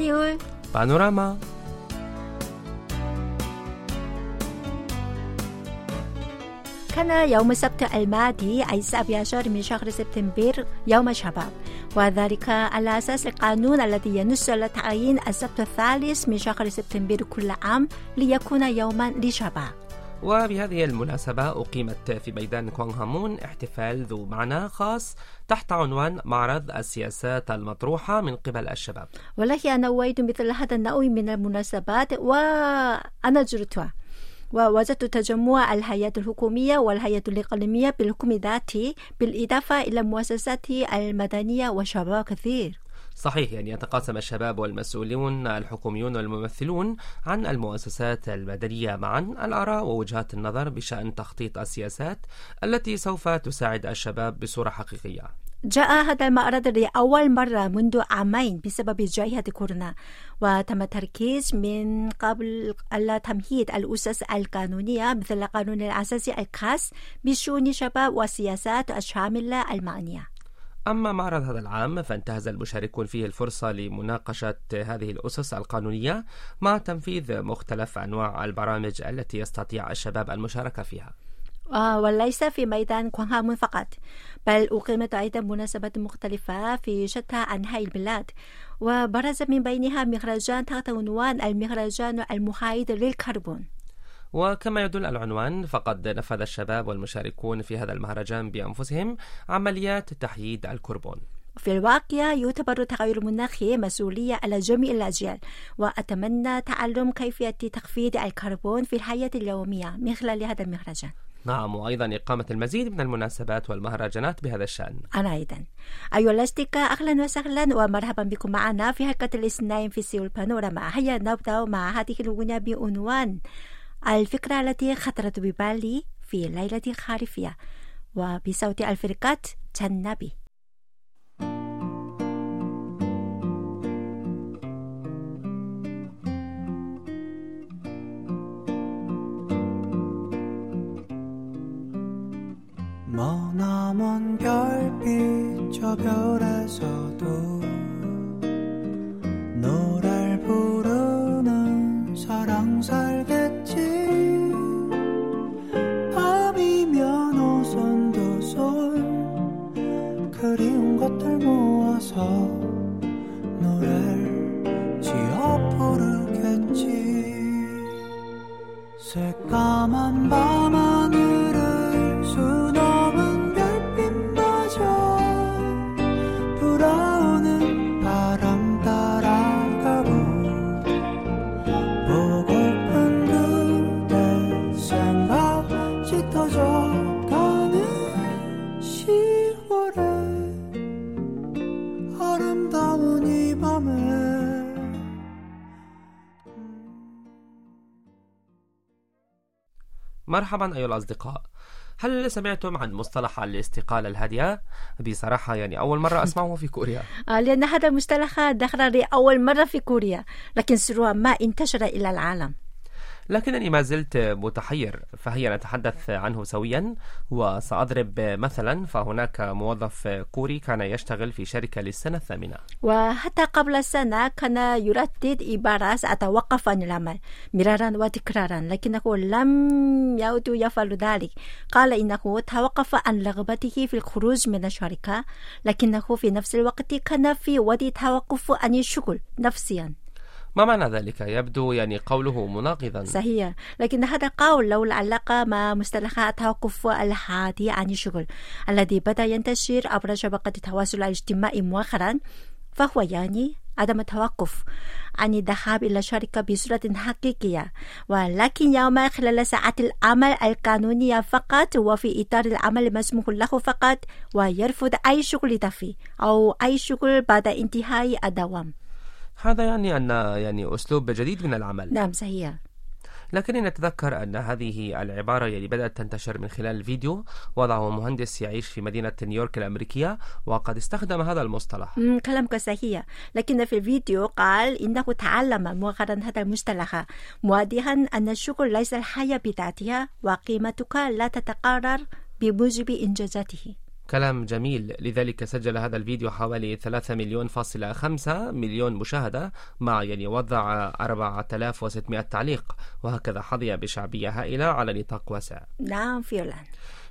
سيول بانوراما كان يوم السبت الماضي أي السابع عشر من شهر سبتمبر يوم الشباب وذلك على أساس القانون الذي ينص على تعيين السبت الثالث من شهر سبتمبر كل عام ليكون يوما للشباب وبهذه المناسبة أقيمت في ميدان كوانغهامون احتفال ذو معنى خاص تحت عنوان معرض السياسات المطروحة من قبل الشباب. والله أنا نويت مثل هذا النوع من المناسبات وأنا زرتها. ووجدت تجمع الهيئات الحكومية والهيئات الإقليمية بالحكم ذاتي بالإضافة إلى المؤسسات المدنية وشباب كثير. صحيح يعني يتقاسم الشباب والمسؤولون الحكوميون والممثلون عن المؤسسات المدنية معا. الآراء ووجهات النظر بشأن تخطيط السياسات التي سوف تساعد الشباب بصورة حقيقية. جاء هذا المعرض لأول مرة منذ عامين بسبب جائحة كورونا وتم التركيز من قبل على تمهيد الأسس القانونية مثل القانون الأساسي الخاص بشؤون الشباب والسياسات الشاملة المعنية. أما معرض هذا العام فانتهز المشاركون فيه الفرصة لمناقشة هذه الأسس القانونية مع تنفيذ مختلف أنواع البرامج التي يستطيع الشباب المشاركة فيها. آه وليس في ميدان كوانغهامون فقط بل أقيمت أيضا مناسبات مختلفة في شتى أنحاء البلاد وبرز من بينها مهرجان تحت عنوان المهرجان المحايد للكربون. وكما يدل العنوان فقد نفذ الشباب والمشاركون في هذا المهرجان بأنفسهم عمليات تحييد الكربون. في الواقع يعتبر التغير المناخي مسؤولية على جميع الأجيال وأتمنى تعلم كيفية تخفيض الكربون في الحياة اليومية من خلال هذا المهرجان. نعم وأيضا إقامة المزيد من المناسبات والمهرجانات بهذا الشأن. أنا أيضا. أيها الأصدقاء أهلا وسهلا ومرحبا بكم معنا في حلقة الاثنين في سيول بانوراما هيا نبدأ مع هذه الأغنية بعنوان الفكرة التي خطرت ببالي في ليلة خارفية. وبصوت الفرقات جنبي 노래를 지어 부르겠지. 새까만 밤 مرحبا أيها الأصدقاء. هل سمعتم عن مصطلح الاستقالة الهادئة؟ بصراحة يعني أول مرة أسمعه في كوريا. آه، لأن هذا المصطلح دخل لأول مرة في كوريا لكن سرعان ما انتشر إلى العالم. لكنني ما زلت متحير فهيا نتحدث عنه سويا. وسأضرب مثلا فهناك موظف كوري كان يشتغل في شركة للسنة الثامنة. وحتى قبل سنة كان يردد عبارة أتوقف عن العمل مرارا وتكرارا لكنه لم يعد يفعل ذلك. قال إنه توقف عن رغبته في الخروج من الشركة لكنه في نفس الوقت كان في وضع توقف عن الشغل نفسيا. ما معنى ذلك؟ يبدو يعني قوله مناقضا. صحيح. لكن هذا القول له العلاقة مع مصطلح التوقف الهادي عن الشغل الذي بدأ ينتشر عبر شبكة التواصل الاجتماعي مؤخرا فهو يعني عدم التوقف عن الذهاب إلى الشركة بصورة حقيقية. ولكن يوم خلال ساعات العمل القانونية فقط وفي إطار العمل المسموح له فقط ويرفض أي شغل إضافي أو أي شغل بعد انتهاء الدوام. هذا يعني أن يعني أسلوب جديد من العمل. نعم صحيح. لكنني أتذكر أن هذه العبارة يعني بدأت تنتشر من خلال الفيديو وضعه مهندس يعيش في مدينة نيويورك الأمريكية وقد استخدم هذا المصطلح. كلامك صحيح. لكن في الفيديو قال إنه تعلم مؤخرا هذا المصطلح موضحا أن الشغل ليس الحياة بذاتها وقيمتك لا تتقرر بموجب إنجازاته. كلام جميل. لذلك سجل هذا الفيديو حوالي 3 مليون فاصلة 5 مليون مشاهدة مع يعني وضع 4600 تعليق. وهكذا حظي بشعبية هائلة على نطاق واسع. نعم فعلا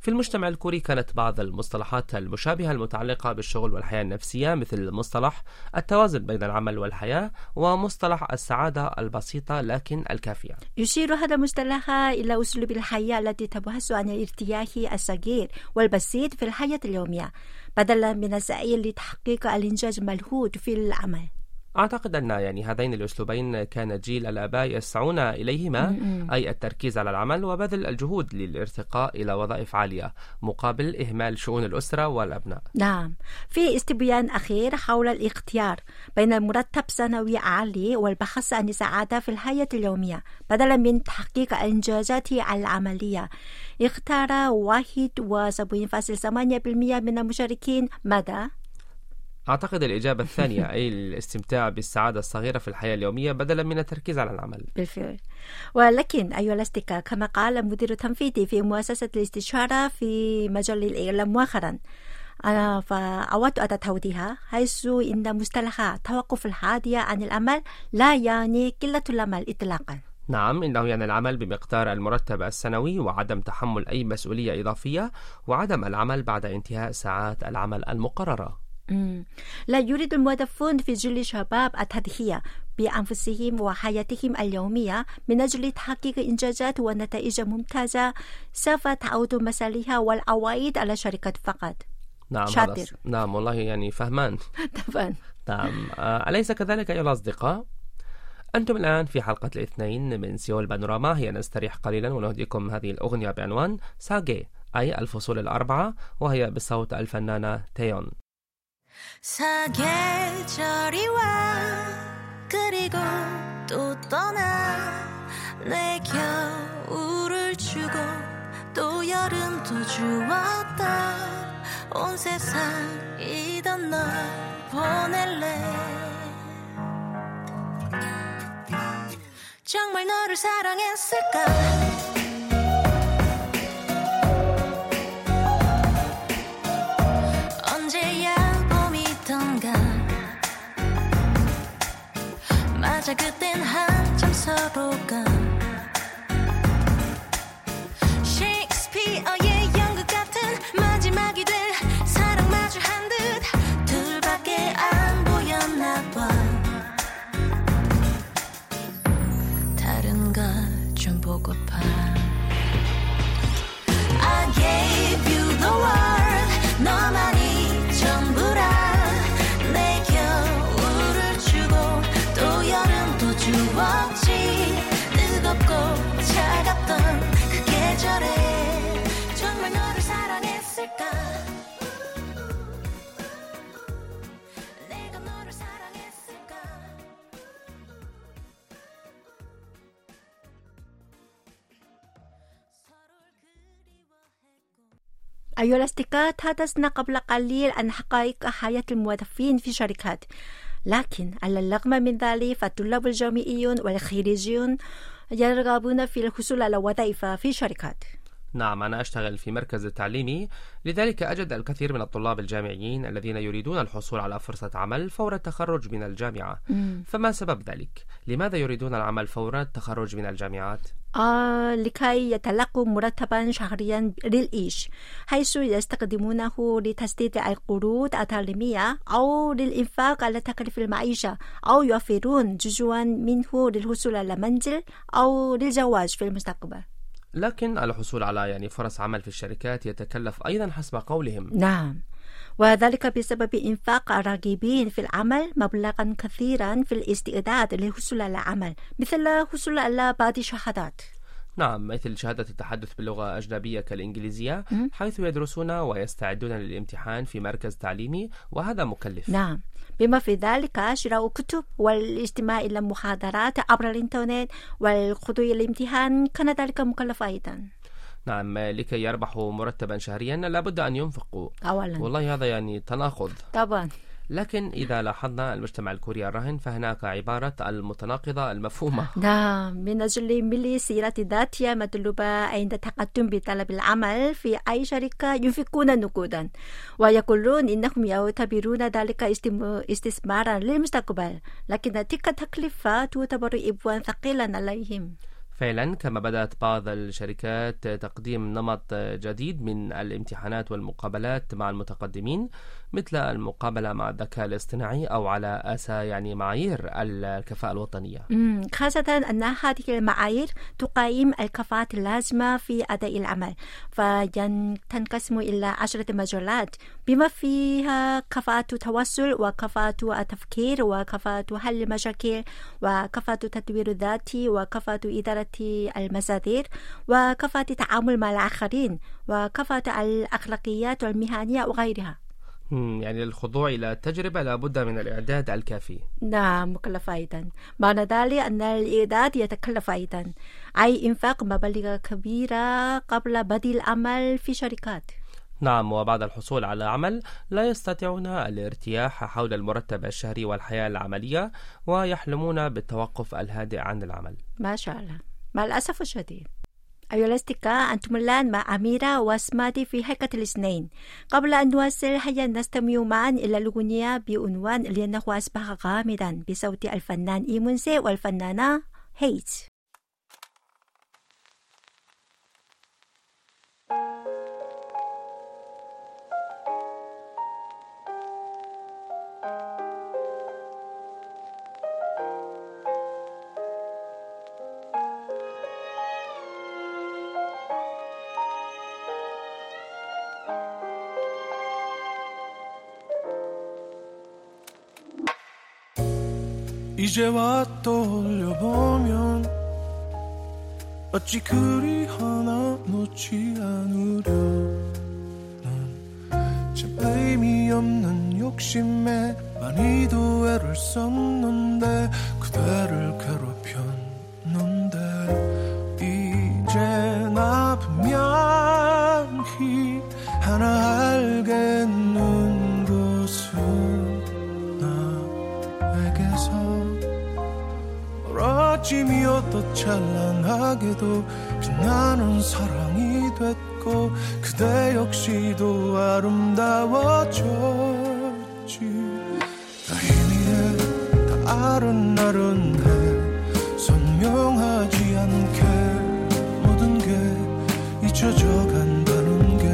في المجتمع الكوري كانت بعض المصطلحات المشابهة المتعلقة بالشغل والحياة النفسية مثل مصطلح التوازن بين العمل والحياة ومصطلح السعادة البسيطة لكن الكافية. يشير هذا المصطلح إلى أسلوب الحياة التي تبحث عن الارتياح الصغير والبسيط في الحياة اليومية بدلا من السعي لتحقيق الإنجاز الملحوظ في العمل. أعتقد أن يعني هذين الأسلوبين كان جيل الآباء يسعون إليهما أي التركيز على العمل وبذل الجهود للارتقاء إلى وظائف عالية مقابل إهمال شؤون الأسرة والأبناء. نعم. في استبيان أخير حول الاختيار بين المرتب سنوي عالي والبحث عن السعادة في الحياة اليومية بدلا من تحقيق الإنجازات العملية. اختار 71.8% من المشاركين. ماذا؟ أعتقد الإجابة الثانية أي الاستمتاع بالسعادة الصغيرة في الحياة اليومية بدلا من التركيز على العمل. بالفعل. ولكن أيها الأصدقاء كما قال المدير التنفيذي في مؤسسة الاستشارة في مجال الإعلام مؤخرا أنا فأود أن توضيح حيث إن مصطلح توقف الحادية عن العمل لا يعني قلة العمل إطلاقا. نعم إنه يعني العمل بمقدار المرتب السنوي وعدم تحمل أي مسؤولية إضافية وعدم العمل بعد انتهاء ساعات العمل المقررة. لا يريد الموظفون في جيل الشباب التضحية بأنفسهم وحياتهم اليومية من أجل تحقيق إنجازات ونتائج ممتازة سوف تعود مصالحها والعوائد على الشركة فقط. نعم شاطر. نعم والله يعني فهمان. طبعا. نعم. آه، أليس كذلك أيها الأصدقاء؟ أنتم الآن في حلقة الاثنين من سيول بانوراما. هي نستريح قليلا ونهديكم هذه الأغنية بعنوان ساجي أي الفصول الأربعة وهي بصوت الفنانة تيون. 사계절이 와 그리고 또 떠나 내 겨울을 주고 또 여름도 주었다. 온 세상이던 널 보낼래. 정말 너를 사랑했을까 맞아 그땐 한참 서로가 أيها الأصدقاء تحدثنا قبل قليل عن حقائق حياة الموظفين في شركات. لكن على الرغم من ذلك فالطلاب الجامعيون والخريجيون يرغبون في الحصول على وظائف في شركات. نعم أنا أشتغل في مركز تعليمي. لذلك أجد الكثير من الطلاب الجامعيين الذين يريدون الحصول على فرصة عمل فور التخرج من الجامعة. فما سبب ذلك؟ لماذا يريدون العمل فور التخرج من الجامعات؟ آه لكي يتلقوا مرتبا شهريا للعيش حيث يستخدمونه لتسديد القروض التعليمية أو للإنفاق على تكاليف المعيشة أو يوفرون جزءا منه للحصول على منزل أو للزواج في المستقبل. لكن الحصول على يعني فرص عمل في الشركات يتكلف أيضا حسب قولهم. نعم. وذلك بسبب إنفاق الراغبين في العمل مبلغا كثيرا في الاستعداد للحصول على عمل مثل الحصول على بعض الشهادات. نعم مثل شهادة التحدث باللغة أجنبية كالإنجليزية حيث يدرسون ويستعدون للامتحان في مركز تعليمي وهذا مكلف. نعم. بما في ذلك شراء كتب والاستماع إلى محاضرات عبر الإنترنت والخضوع الامتحان كان ذلك مكلف أيضا. نعم لكي يربحوا مرتبا شهريا لابد أن ينفقوا أولا. والله هذا يعني تناقض. طبعا. لكن إذا لاحظنا المجتمع الكوري الراهن فهناك عبارة المتناقضة المفهومة. نعم من أجل ملء سيرة ذاتية مطلوبة عند التقدم بطلب العمل في أي شركة ينفقون نقودا. ويقولون إنهم يعتبرون ذلك استثمارا للمستقبل لكن تلك التكلفة تعتبر إبوا ثقيلا عليهم. فعلا كما بدأت بعض الشركات تقديم نمط جديد من الامتحانات والمقابلات مع المتقدمين مثل المقابلة مع الذكاء الاصطناعي أو على أسى يعني معايير الكفاءة الوطنية. خاصة أن هذه المعايير تقيم الكفاءات اللازمة في أداء العمل فتنقسم إلى عشرة مجالات. بما فيها كفاءة التواصل وكفاءة التفكير وكفاءة حل المشاكل وكفاءة التطوير الذاتي وكفاءة إدارة المصادر وكفاءة التعامل مع الآخرين وكفاءة الأخلاقيات والمهنية وغيرها. يعني للخضوع إلى التجربة لابد من الإعداد الكافي. نعم مكلف أيضا. معنى ذلك أن الإعداد يتكلف أيضا أي إنفاق مبالغ كبيرة قبل بدء العمل في شركات. نعم وبعد الحصول على عمل لا يستطيعون الارتياح حول المرتب الشهري والحياة العملية ويحلمون بالتوقف الهادئ عن العمل. ما شاء الله. مع الأسف الشديد. أيها الأصدقاء أنتم الآن مع أميرة وأسمادي في حلقة الاثنين. قبل أن نواصل هيا نستمع معا إلى الأغنية بعنوان لأنه أصبح غامضا بصوت الفنان إيمونسي والفنانة هيت. 이제와 떠올려보면 어찌 그리 하나 놓지 않으려. 난참 의미 없는 욕심에 많이도 애를 썼는데 아름다워졌지. 다 희미해 다 아른아른해. 선명하지 않게 모든 게 잊혀져 간다는 게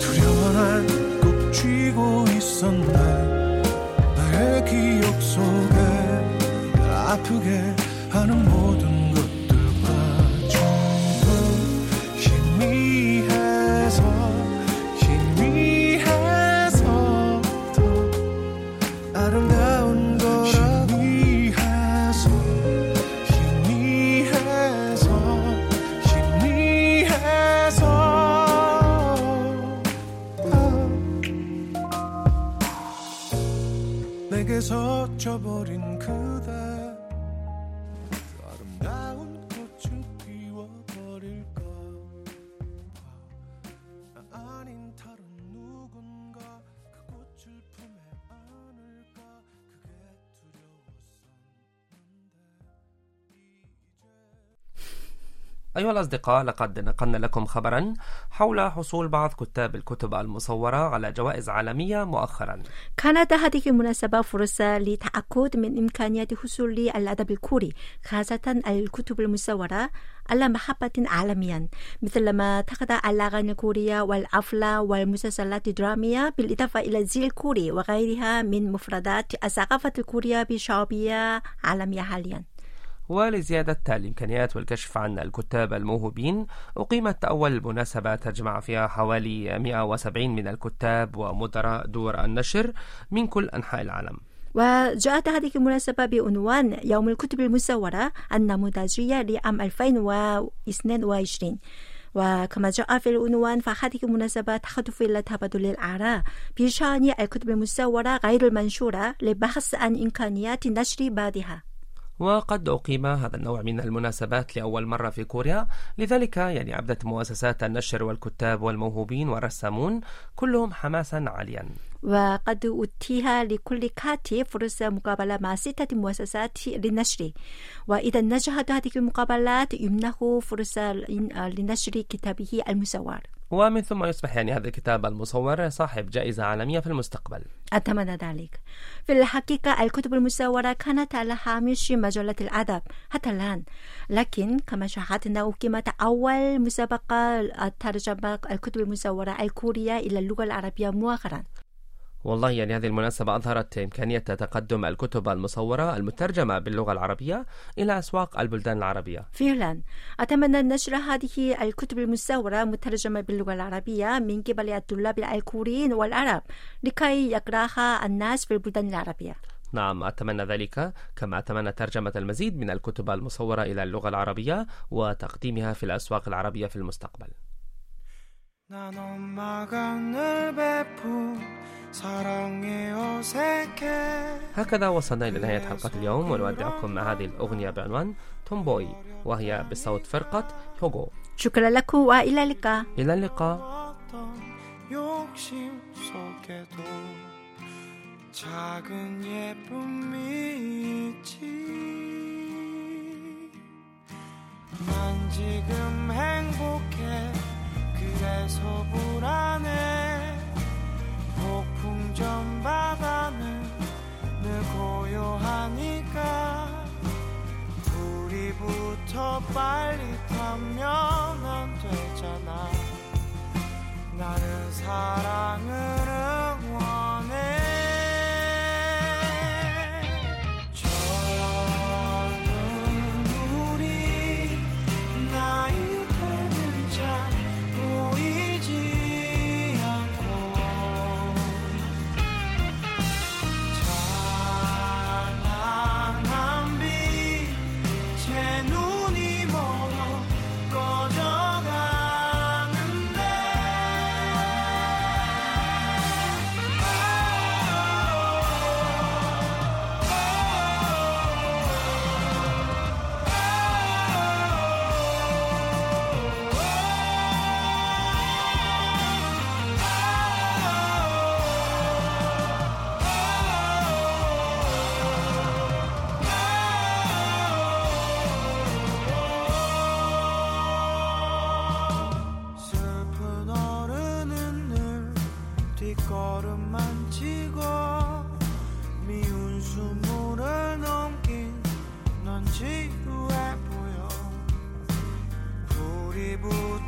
두려워 날꼭 쥐고 있었네. 나의 기억 속에 날 아프게 하는 모 أيها الأصدقاء لقد نقلنا لكم خبرا حول حصول بعض كتاب الكتب المصورة على جوائز عالمية مؤخرا. كانت هذه المناسبة فرصة لتأكد من إمكانية حصول الأدب الكوري خاصة الكتب المصورة على محبة عالميا. مثل ما تخضع الأغاني الكورية والأفلام والمسلسلات الدرامية بالإضافة إلى الزي الكوري وغيرها من مفردات الثقافة الكورية بشعبية عالمية حاليا. ولزيادة الإمكانيات والكشف عن الكتاب الموهوبين أقيمت أول مناسبة تجمع فيها حوالي 170 من الكتاب ومدراء دور النشر من كل أنحاء العالم. وجاءت هذه المناسبة بعنوان يوم الكتب المصورة النموذجية لعام 2022 وكما جاء في العنوان فهذه المناسبة تهدف إلى تبادل الآراء بشأن الكتب المصورة غير المنشورة للبحث عن إمكانيات نشر بعضها وقد أقيم هذا النوع من المناسبات لأول مرة في كوريا. لذلك يعني أبدت مؤسسات النشر والكتاب والموهوبين والرسامون كلهم حماسا عاليا. وقد أتيح لكل كاتب فرصة مقابلة مع ستة مؤسسات للنشر. وإذا نجحت هذه المقابلات يمنح فرصة لنشر كتابه المصور ومن ثم يصبح يعني هذا الكتاب المصور صاحب جائزة عالمية في المستقبل. أتمنى ذلك. في الحقيقة الكتب المصورة كانت على هامش مجلة الأدب حتى الآن. لكن كما شاهدنا أقيمت أول مسابقة ترجمة الكتب المصورة الكورية إلى اللغة العربية مؤخرا. والله يعني هذه المناسبة أظهرت إمكانية تقدم الكتب المصورة المترجمة باللغة العربية إلى أسواق البلدان العربية. فعلا. أتمنى نشر هذه الكتب المصورة مترجمة باللغة العربية من قبل الطلاب الكوريين والعرب لكي يقرأها الناس في البلدان العربية. نعم أتمنى ذلك. كما أتمنى ترجمة المزيد من الكتب المصورة إلى اللغة العربية وتقديمها في الأسواق العربية في المستقبل. 난 엄마가 늘 베푼 사랑에 어색해 هكذا وصلنا إلى نهاية حلقة اليوم ونودعكم مع هذه الأغنية بعنوان تومبوي وهي بصوت فرقة هوغو شكرا لكم وإلى اللقاء إلى اللقاء 어떤 욕심 속에도 작은 예쁨이 있지 난 지금 행복해 그래서 불안해. 폭풍전 바다는 늘 고요하니까. 우리 붙어 빨리 타면 안 되잖아. 나는 사랑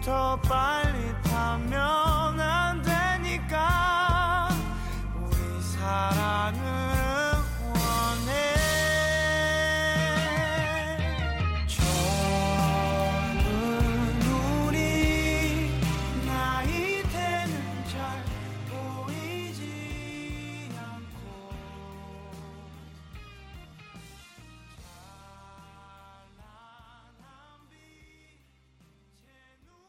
더 빨리 타면